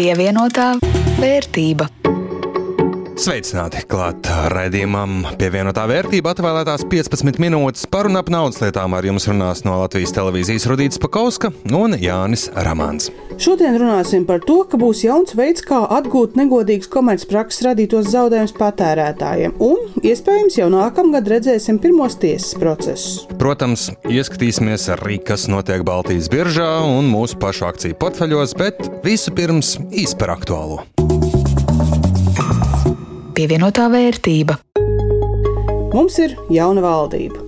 Pievienotā vērtība. Sveicināti! Klāt raidījumam pievienotā vērtība atvēlētās 15 minūtes par un ap naudas lietām ar jums runās no Latvijas televīzijas Rudīts Pakauska un Jānis Ramāns. Šodien runāsim par to, ka būs jauns veids, kā atgūt negodīgas komercprakses radītos zaudējumus patērētājiem, un iespējams jau nākamgad redzēsim pirmos tiesas procesus. Protams, ieskatīsimies arī, kas notiek Baltijas biržā un mūsu pašu akciju portfeļos, bet visu pirms īsi par aktuālo pievienotā vērtība. Mums ir jauna valdība.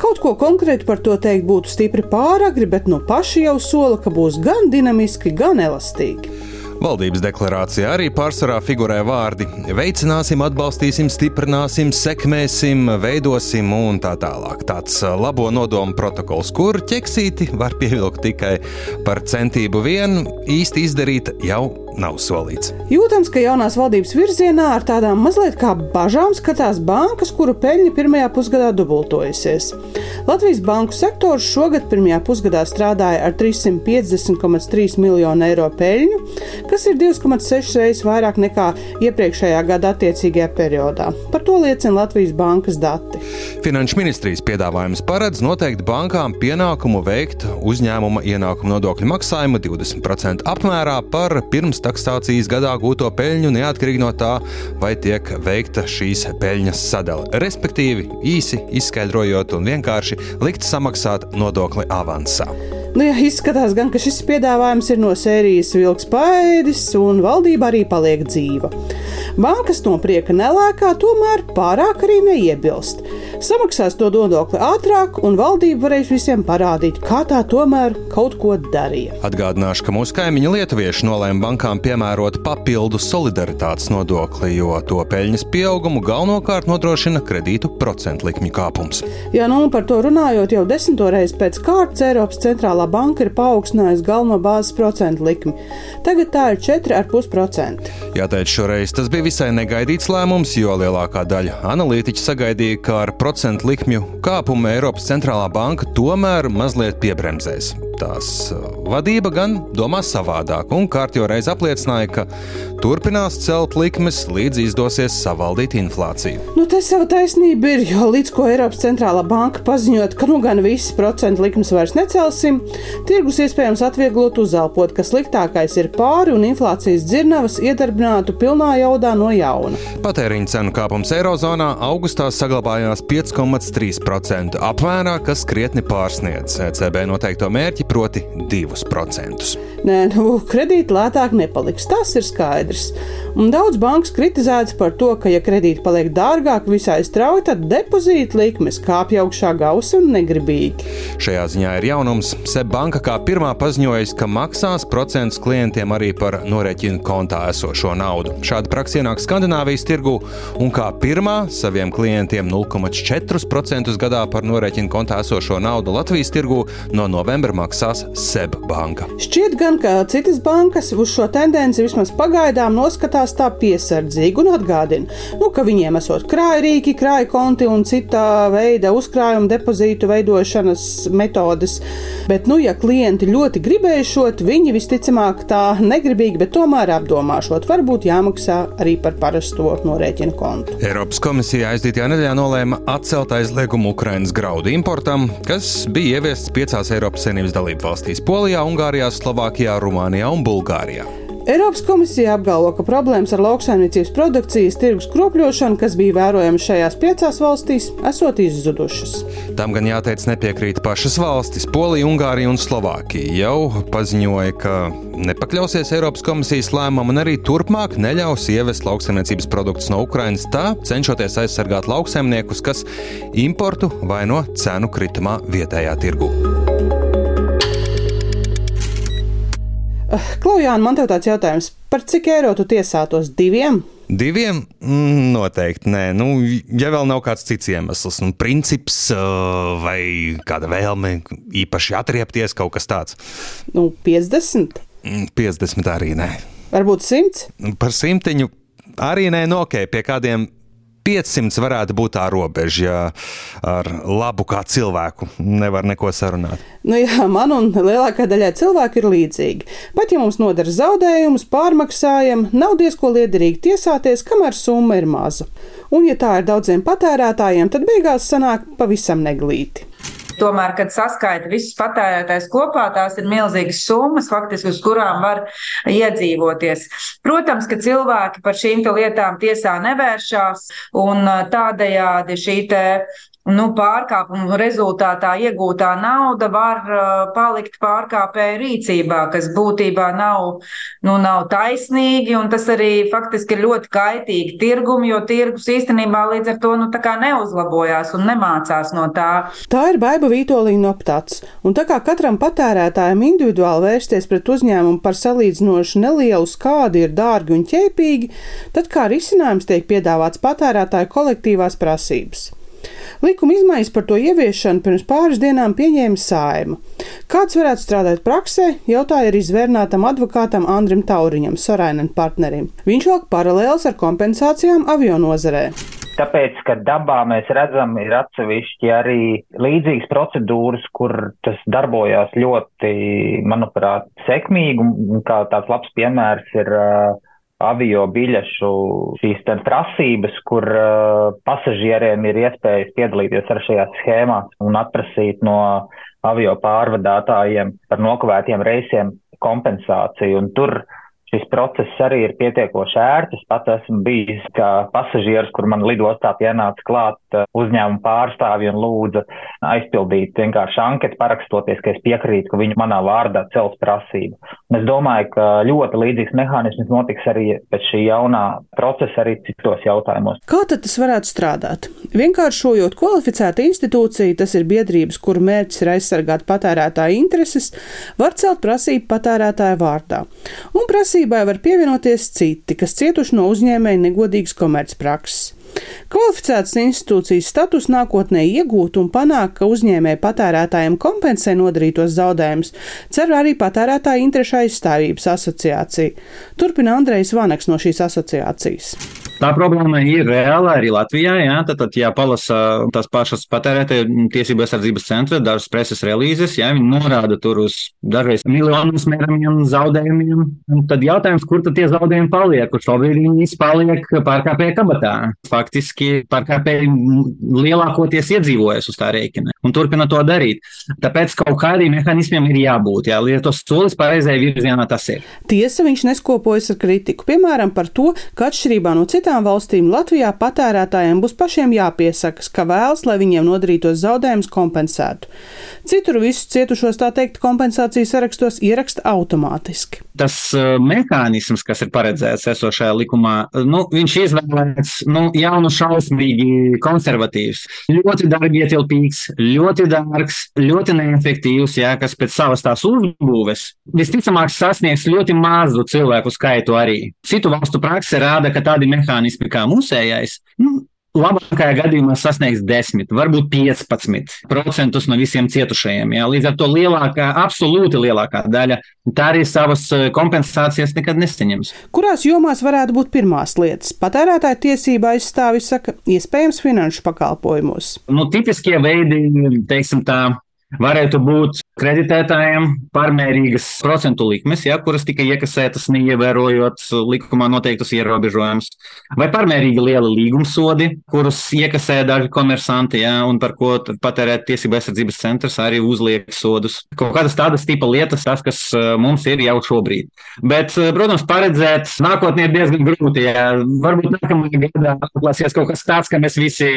Kaut ko konkrēti par to teikt būtu stipri pāragri, bet nu paši jau sola, ka būs gan dinamiski, gan elastīgi. Valdības deklarācijā arī pārsvarā figurē vārdi - veicināsim, atbalstīsim, stiprināsim, sekmēsim, veidosim un tā tālāk. Tāds labo nodomu protokols, kur ķeksīti var pievilkt tikai par centību vien, īsti izdarīt jau nav solīts. Jūtams, ka jaunās valdības virzienā ar tādām mazliet kā bažām skatās bankas, kuru peļņa pirmajā pusgadā dubultojusies. Latvijas banku sektors šogad pirmajā pusgadā strādāja ar 350,3 miljonu eiro peļņu, kas ir 2,6 reizes vairāk nekā iepriekšējā gada attiecīgajā periodā. Par to liecina Latvijas bankas dati. Finanšu ministrijas piedāvājums paredz noteikt bankām pienākumu veikt uzņēmuma ienākuma nodokļu maksājumu 20% apmērā par pirms taksācijas gadā gūto peļņu, neatkarīgi no tā, vai tiek veikta šīs peļņas sadale. Respektīvi, īsi izskaidrojot un vienkārši likt samaksāt nodokli avansā. Nu, izskatās, gan, ka šis piedāvājums ir no sērijas vilks paēdis, un valdība arī paliek dzīva. Bankas no prieka nelēkā, tomēr pārāk arī neiebilst. Samaksās to nodokli ātrāk, un valdība varēs visiem parādīt, kā tā tomēr kaut ko darīja. Atgādināšu, ka mūsu kaimiņi lietuvieši nolēma bankām piemērot papildu solidaritātes nodokli, jo to peļņas pieaugumu galvenokārt nodrošina kredītu procentu likmju kāpums. Jā, nu par to runājot, jau desmito reizi pēc kārtas Eiropas centrālā banka ir paaugstinājusi galveno bāzes procentu likmi. Tagad tā ir 4,5%. Jāteic, šoreiz tas bija visai negaidīts lēmums, jo lielākā daļa analītiķu sagaidīja, ka ar procentu likmju kāpumu Eiropas centrālā banka tomēr mazliet piebremzēs. Tās uh, vadība gan domā savādāk, un kārtībā reiz apliecināja, ka turpinās celt likmes, līdz izdosies savaldīt inflāciju. Nu, tas sava taisnība ir, jo līdz ko Eiropas centrālā banka paziņot, ka nu gan visas procentu likmes vairs necelsim, tirgus iespējams atvieglot uzelpot, ka sliktākais ir pāri un inflācijas dzirnavas iedarbinātu pilnā jaudā no jauna. Patēriņa cenu kāpums Eirozonā augustā saglabājās 5,3% apmērā, kas krietni pārsniedz ECB noteikto mērķi, proti 2%. Nē, nu, kredīti lētāk nepaliks, tas ir skaidrs. Un daudz bankas kritizētas par to, ka, ja kredīti paliek dārgāk visai strauji, tad depozīta likmes kāpj augšā gausi un negribīgi. Šajā ziņā ir jaunums. Seb banka kā pirmā paziņojusi, ka maksās procentus klientiem arī par norēķinu kontā esošo naudu. Šāda praksa ienāk Skandināvijas tirgu un kā pirmā saviem klientiem 0,4% gadā par norēķinu kontā esošo naudu Latvijas tirgu no novembra maksās Seb banka. Šķiet gan, ka citas bankas uz šo tendenci vismaz pagaidām noskatās tā piesardzīgi un atgādina, nu, ka viņiem esot krājrīki, krājkonti un cita veida uzkrājuma depozītu veidošanas metodes. Bet, nu, ja klienti ļoti gribējušot, viņi visticamāk tā negribīgi, bet tomēr apdomāšot, varbūt jāmaksā arī par parasto norēķinu kontu. Eiropas komisija aizdītajā nedēļā nolēma atcelt aizliegumu Ukrainas graudu importam, kas bija ieviests piecās Eiropas Savienības dalību valstīs - Polijā, Ungārijā, Slovākijā, Rumānijā un Bulgārijā. Eiropas komisija apgalvo, ka problēmas ar lauksaimniecības produkcijas tirgus kropļošanu, kas bija vērojama šajās piecās valstīs, esot izzudušas. Tam gan jāteic, nepiekrīt pašas valstis. Polija, Ungārija un Slovākija jau paziņoja, ka nepakļausies Eiropas komisijas lēmumam un arī turpmāk neļaus ievest lauksaimniecības produktus no Ukrainas, tā cenšoties aizsargāt lauksaimniekus, kas importu vai no cenu kritumā vietējā tirgū. Klaujāna, man te tāds jautājums, par cik eiro tu tiesātos diviem? Diviem? Mm, noteikti nē. Nu, ja vēl nav kāds cits iemesls, nu, princips vai kāda vēlme īpaši atriepties, kaut kas tāds. Nu, 50? 50 mm, arī nē. Varbūt 100? Par simtiņu arī nē, no nu, ok, pie kādiem 500 varētu būt tā robeža, ja ar labu kā cilvēku nevar neko sarunāt. Nu jā, man un lielākajai daļai cilvēku ir līdzīgi. Pat ja mums nodara zaudējumus, pārmaksājam, nav diezko liederīgi tiesāties, kamēr summa ir maza. Un, ja tā ir daudziem patērētājiem, tad beigās sanāk pavisam neglīti. Tomēr, kad saskaita visus patērētājus kopā, tās ir milzīgas summas, faktiski, uz kurām var iedzīvoties. Protams, ka cilvēki par šīm lietām tiesā nevēršās, un tādējādi šī nu, pārkāpumu rezultātā iegūtā nauda var palikt pārkāpēja rīcībā, kas būtībā nav, nu, nav taisnīgi, tas arī faktiski ir ļoti kaitīgi tirgumu, jo tirgus īstenībā līdz ar to nu, neuzlabojās un nemācās no tā. Tā ir baiva Vītolīna no Ptats, un tā kā katram patērētājam individuāli vērsties pret uzņēmumu par salīdzinoši nelielu skādi ir dārgi un ķēpīgi, tad kā risinājums tiek piedāvāts patērētāju kolektīvās prasības. Likuma izmaiņas par to ieviešanu pirms pāris dienām pieņēma Saima. Kāds varētu strādāt praksē, jautāja arī zvērnātam advokātam Andrim Tauriņam, Sorainen partnerim. Viņš vēl paralēls ar kompensācijām avio nozarē. Tāpēc, ka dabā mēs redzam, ir atsevišķi arī līdzīgas procedūras, kur tas darbojās ļoti, manuprāt, sekmīgi. Un kā tāds labs piemērs ir uh, avio biļešu šīs prasības, kur uh, pasažieriem ir iespējas piedalīties ar šajās schēmās un atprasīt no avio pārvadātājiem par nokavētiem reisiem kompensāciju. Un tur uh, šis process arī ir pietiekoši ērts. Es pats esmu bijis kā pasažieris, kur man lidostā pienāca klāt uh, uzņēmuma pārstāvji un lūdza aizpildīt vienkārši anketu, parakstoties, ka es piekrītu, ka viņu manā vārdā cels prasību. Un es domāju, ka ļoti līdzīgs mehānisms notiks arī pēc šī jaunā procesa arī citos jautājumos. Kā tad tas varētu strādāt? Vienkāršojot kvalificētu institūciju, tas ir biedrības, kuru mērķis ir aizsargāt patērētāju intereses, var celt prasību patērētāju vārdā. Un prasību Prasībai var pievienoties citi, kas cietuši no uzņēmēja negodīgas komercprakses. Kvalificētas institūcijas status nākotnē iegūt un panākt, ka uzņēmēji patērētājiem kompensē nodarītos zaudējumus, cer arī Patērētāju interešu aizstāvības asociācija. Turpina Andrejs Vanaks no šīs asociācijas. Tā problēma ir reāla arī Latvijā. Jā, tad, tad ja palasa tās pašas patērētāju tiesību aizsardzības centra, dažas preses relīzes, jā, viņi norāda tur uz dažreiz miljonus mēramiem zaudējumiem. Tad jautājums, kur tad tie zaudējumi paliek? Kur šobrīd viņi paliek pārkāpēja kabatā? Faktiski pārkāpēji lielākoties iedzīvojas uz tā rēķina un turpina to darīt. Tāpēc kaut kādiem mehānismiem ir jābūt. Jā, tos solis pareizajā virzienā tas ir. Tiesa viņš neskopojas ar kritiku, piemēram, par to, ka atšķirībā no citām valstīm Latvijā patērētājiem būs pašiem jāpiesakas, ka vēlas, lai viņiem nodarītos zaudējumus kompensētu. Citur visus cietušos tā teikt kompensācijas sarakstos ieraksta automātiski. Tas uh, mehānisms, kas ir paredzēts esošajā likumā, nu, viņš izvēlēts nu, jaunu šausmīgi konservatīvs, ļoti dārgietilpīgs, ļoti dārgs, ļoti neefektīvs, jā, kas pēc savas tās uzbūves visticamāk sasniegs ļoti mazu cilvēku skaitu arī. Citu valstu prakse rāda, ka tādi mehānismi kā mūsējais, nu, labākajā gadījumā sasniegs 10, varbūt 15% no visiem cietušajiem. Jā. Līdz ar to lielākā, absolūti lielākā daļa tā arī savas eh, kompensācijas nekad nesaņems. Kurās jomās varētu būt pirmās lietas? Patērētāja tiesība aizstāvi saka, iespējams, finanšu pakalpojumos. Nu, tipiskie veidi, teiksim tā, varētu būt kreditētājiem pārmērīgas procentu likmes, ja, kuras tika iekasētas neievērojot likumā noteiktus ierobežojumus, vai pārmērīgi liela līgumsodi, kurus iekasē daži komersanti, ja, un par ko patērēt tiesība aizsardzības centrs arī uzliek sodus. Kaut kādas tādas tipa lietas, tas, kas e, mums ir jau šobrīd. Bet, e, protams, paredzēt nākotnē ir diezgan grūti. Ja. Varbūt nākamajā gadā atklāsies kaut kas tāds, ka mēs visi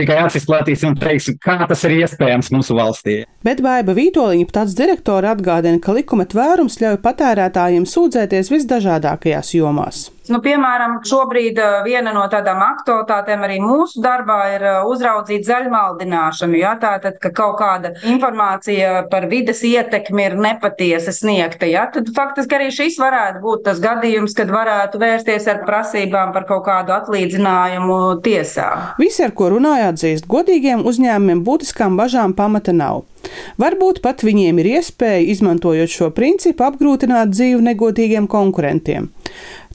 tikai acis platīsim un teiksim, kā tas ir iespējams mūsu valstī. Bet Baiba Vītoliņa pats direktora atgādina, ka likuma tvērums ļauj patērētājiem sūdzēties visdažādākajās jomās. Nu, piemēram, šobrīd viena no tādām aktualitātēm arī mūsu darbā ir uzraudzīt zaļmaldināšanu. Ja? Tātad, ka kaut kāda informācija par vidas ietekmi ir nepatiesa sniegta, ja? tad faktiski arī šis varētu būt tas gadījums, kad varētu vērsties ar prasībām par kaut kādu atlīdzinājumu tiesā. Visi, ar ko runājāt, atzīst, godīgiem uzņēmumiem būtiskām bažām pamata nav. Varbūt pat viņiem ir iespēja, izmantojot šo principu, apgrūtināt dzīvi negodīgiem konkurentiem.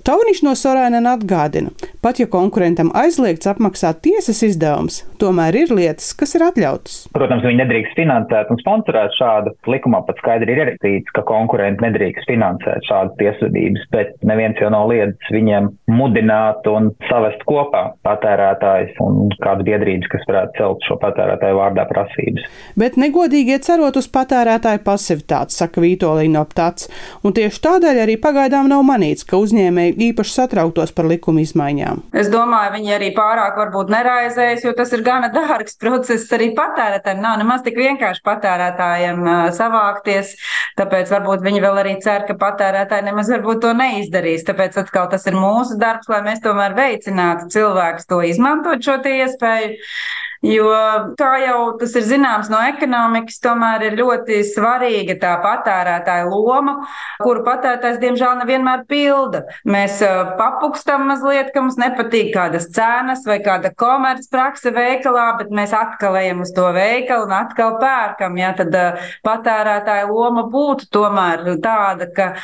Tauniņš no Sorēnena atgādina, pat ja konkurentam aizliegts apmaksāt tiesas izdevums, tomēr ir lietas, kas ir atļautas. Protams, viņi nedrīkst finansēt un sponsorēt šādu. Likumā pat skaidri ir ierakstīts, ka konkurenti nedrīkst finansēt šādas tiesvedības, bet neviens jau nav liedzis viņiem mudināt un savest kopā patērētājs un kādas biedrības, kas varētu celt šo patērētāju vārdā prasības. Bet negodīgie cerot uz patērētāju pasivitāti, saka Vītolīna Optats, un tieši tādēļ arī pagaidām nav manīts, ka uzņēmēji īpaši satrauktos par likuma izmaiņām. Es domāju, viņi arī pārāk varbūt neraizējas, jo tas ir gana dārgs process arī patērētājiem. Nav nemaz tik vienkārši patērētājiem savākties, tāpēc varbūt viņi vēl arī cer, ka patērētāji nemaz varbūt to neizdarīs. Tāpēc atkal tas ir mūsu darbs, lai mēs tomēr veicinātu cilvēkus to izmantot šo iespēju. Jo, kā jau tas ir zināms no ekonomikas, tomēr ir ļoti svarīga tā patērētāja loma, kuru patērētājs diemžēl nevienmēr pilda. Mēs papukstam mazliet, ka mums nepatīk kādas cenas vai kāda komercprakse veikalā, bet mēs atkal ejam uz to veikalu un atkal pērkam. Ja, tad patērētāja loma būtu tomēr tāda, ka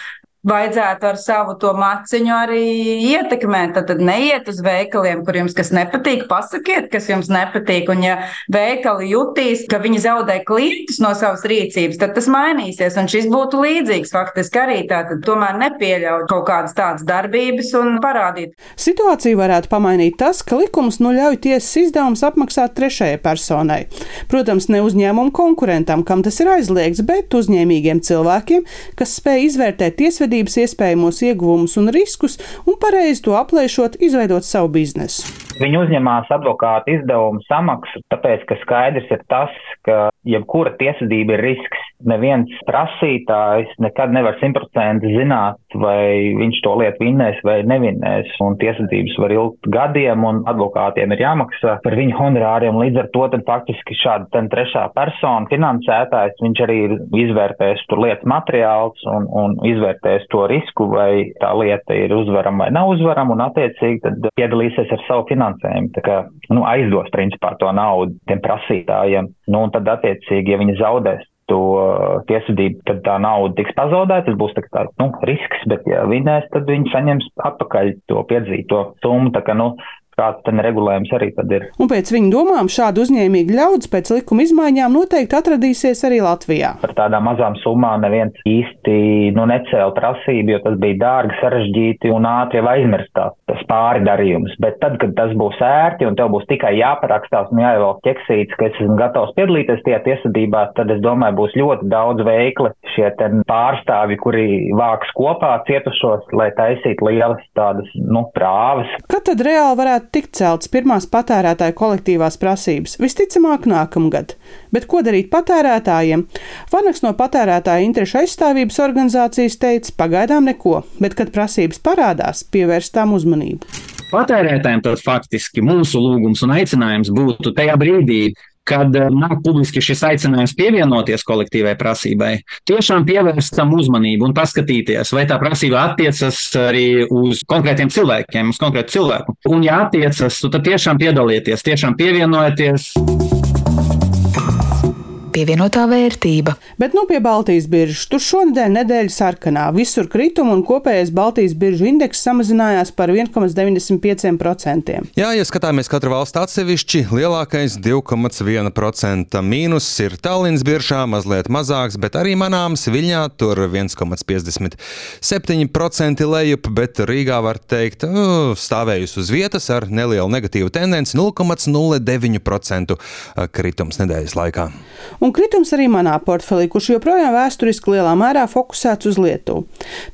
vajadzētu ar savu to maciņu arī ietekmēt. Tad, tad neiet uz veikaliem, kur jums kas nepatīk, pasakiet, kas jums nepatīk. Un, ja veikali jutīs, ka viņi zaudē klientus no savas rīcības, tad tas mainīsies. Un šis būtu līdzīgs faktiski arī tātad tomēr nepieļaut kaut kādas tādas darbības un parādīt. Situāciju varētu pamainīt tas, ka likums nu ļauj tiesas izdevumus apmaksāt trešajai personai. Protams, ne uzņēmumu konkurentam, kam tas ir aizliegts, bet uzņēmīgiem cilvēkiem, kas spēj izvērtēt tiesvedību uzvedības iespējamos ieguvumus un riskus un pareizi to aplēšot, izveidot savu biznesu. Viņi uzņemās advokāta izdevumu samaksu, tāpēc, ka skaidrs ir tas, ka jebkura tiesvedība ir risks. Neviens prasītājs nekad nevar simtprocentīgi zināt, vai viņš to lietu vinnēs vai nevinnēs. Un tiesvedības var ilgt gadiem, un advokātiem ir jāmaksā par viņu honorāriem. Līdz ar to faktiski šāda trešā persona, finansētājs, viņš arī ir izvērtējis tur lietas materiāls un, un izvērtējis to risku, vai tā lieta ir uzvarama vai nav uzvarama, un attiecīgi piedalīsies ar savu finansējumu. Tā kā nu, aizdos principā to naudu tiem prasītājiem. Nu, un tad attiecīgi, ja viņi zaudēs to tiesvedību, tad tā nauda tiks pazaudēta. Tas būs tā kā nu, risks, bet ja vinnēs, tad viņi saņems atpakaļ to piedzīto summu. Tā kā, nu, kāds ten regulējums arī tad ir. Un pēc viņa domām šādu uzņēmīgu ļaudis pēc likuma izmaiņām noteikti atradīsies arī Latvijā. Par tādām mazām summām neviens īsti nu, necēla prasību, jo tas bija dārgi, sarežģīti un ātri jau aizmirstās tas pāri darījums. Bet tad, kad tas būs ērti un tev būs tikai jāparakstās un jāievelk ķeksīts, ka es esmu gatavs piedalīties tajā tiesvedībā, tad es domāju, būs ļoti daudz veikli šie pārstāvi, kuri vāks kopā cietušos, lai taisītu lielas tādas, nu, prāvas. Kad tad reāli varētu tikt celtas pirmās patērētāju kolektīvās prasības, visticamāk nākamgad. Bet ko darīt patērētājiem? Vanaks no patērētāja interešu aizstāvības organizācijas teica, pagaidām neko, bet kad prasības parādās, pievērst tām uzmanību. Patērētājiem tad faktiski mūsu lūgums un aicinājums būtu tajā brīdī, kad eh, nāk publiski šis aicinājums pievienoties kolektīvai prasībai, tiešām pievērst tam uzmanību un paskatīties, vai tā prasība attiecas arī uz konkrētiem cilvēkiem, uz konkrētu cilvēku. Un, ja attiecas, tad tiešām piedalieties, tiešām pievienojieties pievienotā vērtība. Bet nu pie Baltijas biržas. Tur šonadēļ nedēļa sarkanā. Visur krituma un kopējais Baltijas biržu indeks samazinājās par 1,95%. Jā, ja skatāmies katru valstu atsevišķi, lielākais 2,1% mīnus ir Tallinas biržā, mazliet mazāks, bet arī manāms Viļņā tur 1,57% lejup, bet Rīgā var teikt, stāvējusi uz vietas ar nelielu negatīvu tendenci 0,09% kritums nedēļas laikā un kritums arī manā portfelī, kurš joprojām vēsturiski lielā mērā fokusēts uz Lietuvu.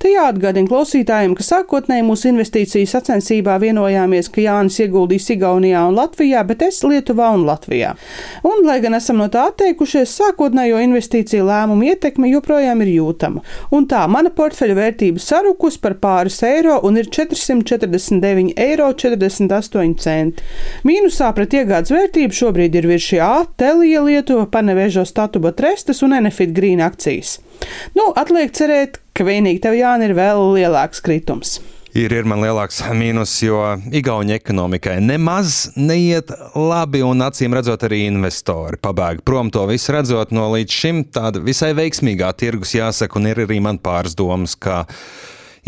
Te jāatgādina klausītājiem, ka sākotnēji mūsu investīciju sacensībā vienojāmies, ka Jānis ieguldīs Igaunijā un Latvijā, bet es Lietuvā un Latvijā. Un, lai gan esam no tā atteikušies, sākotnējo investīciju lēmumu ietekme joprojām ir jūtama. Un tā mana portfeļa vērtība sarukus par pāris eiro un ir 449,48 eiro. Mīnusā pret iegādes vērtību šobrīd ir virs šī A, Telija Lietuva, Paneveža Rožo statuba trestas un Enefit Green akcijas. Nu, atliek cerēt, ka vienīgi tev Jāni ir vēl lielāks kritums. Ir, ir man lielāks mīnus, jo Igaunijas ekonomikai nemaz neiet labi, un acīm redzot, arī investori pabēg prom to visu redzot no līdz šim tāda visai veiksmīgā tirgus, jāsaka, un ir arī man pāris domas, ka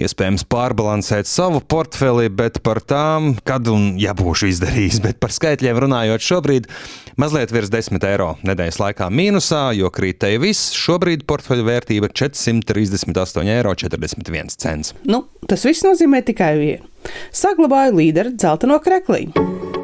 iespējams pārbalansēt savu portfeli, bet par tām, kad un ja būšu izdarījis, bet par skaitļiem runājot šobrīd, mazliet virs 10 eiro nedēļas laikā mīnusā, jo krītēja viss. Šobrīd portfeļu vērtība 438,41 eiro. Nu, tas viss nozīmē tikai vienu. Saglabāju līderu dzelteno krekliņu.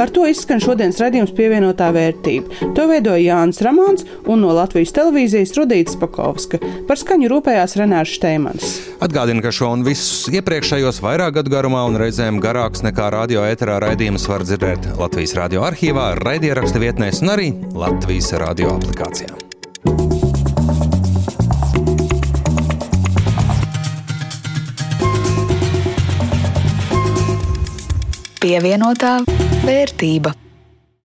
Ar to izskan šodienas redzējums pievienotā vērtība. To veidoja Jānis Ramons un no Latvijas televīzijas Rudīts Pakovska. Par skaņu rūpējās Renārs Šteimans. Atgādinu, ka šo un visus iepriekšējos vairāk gadu garumā un reizēm garāks nekā radio eterā raidījumus var dzirdēt Latvijas radio arhīvā, raidierakstu vietnēs un arī Latvijas radio aplikācijā. Pievienotā vērtība.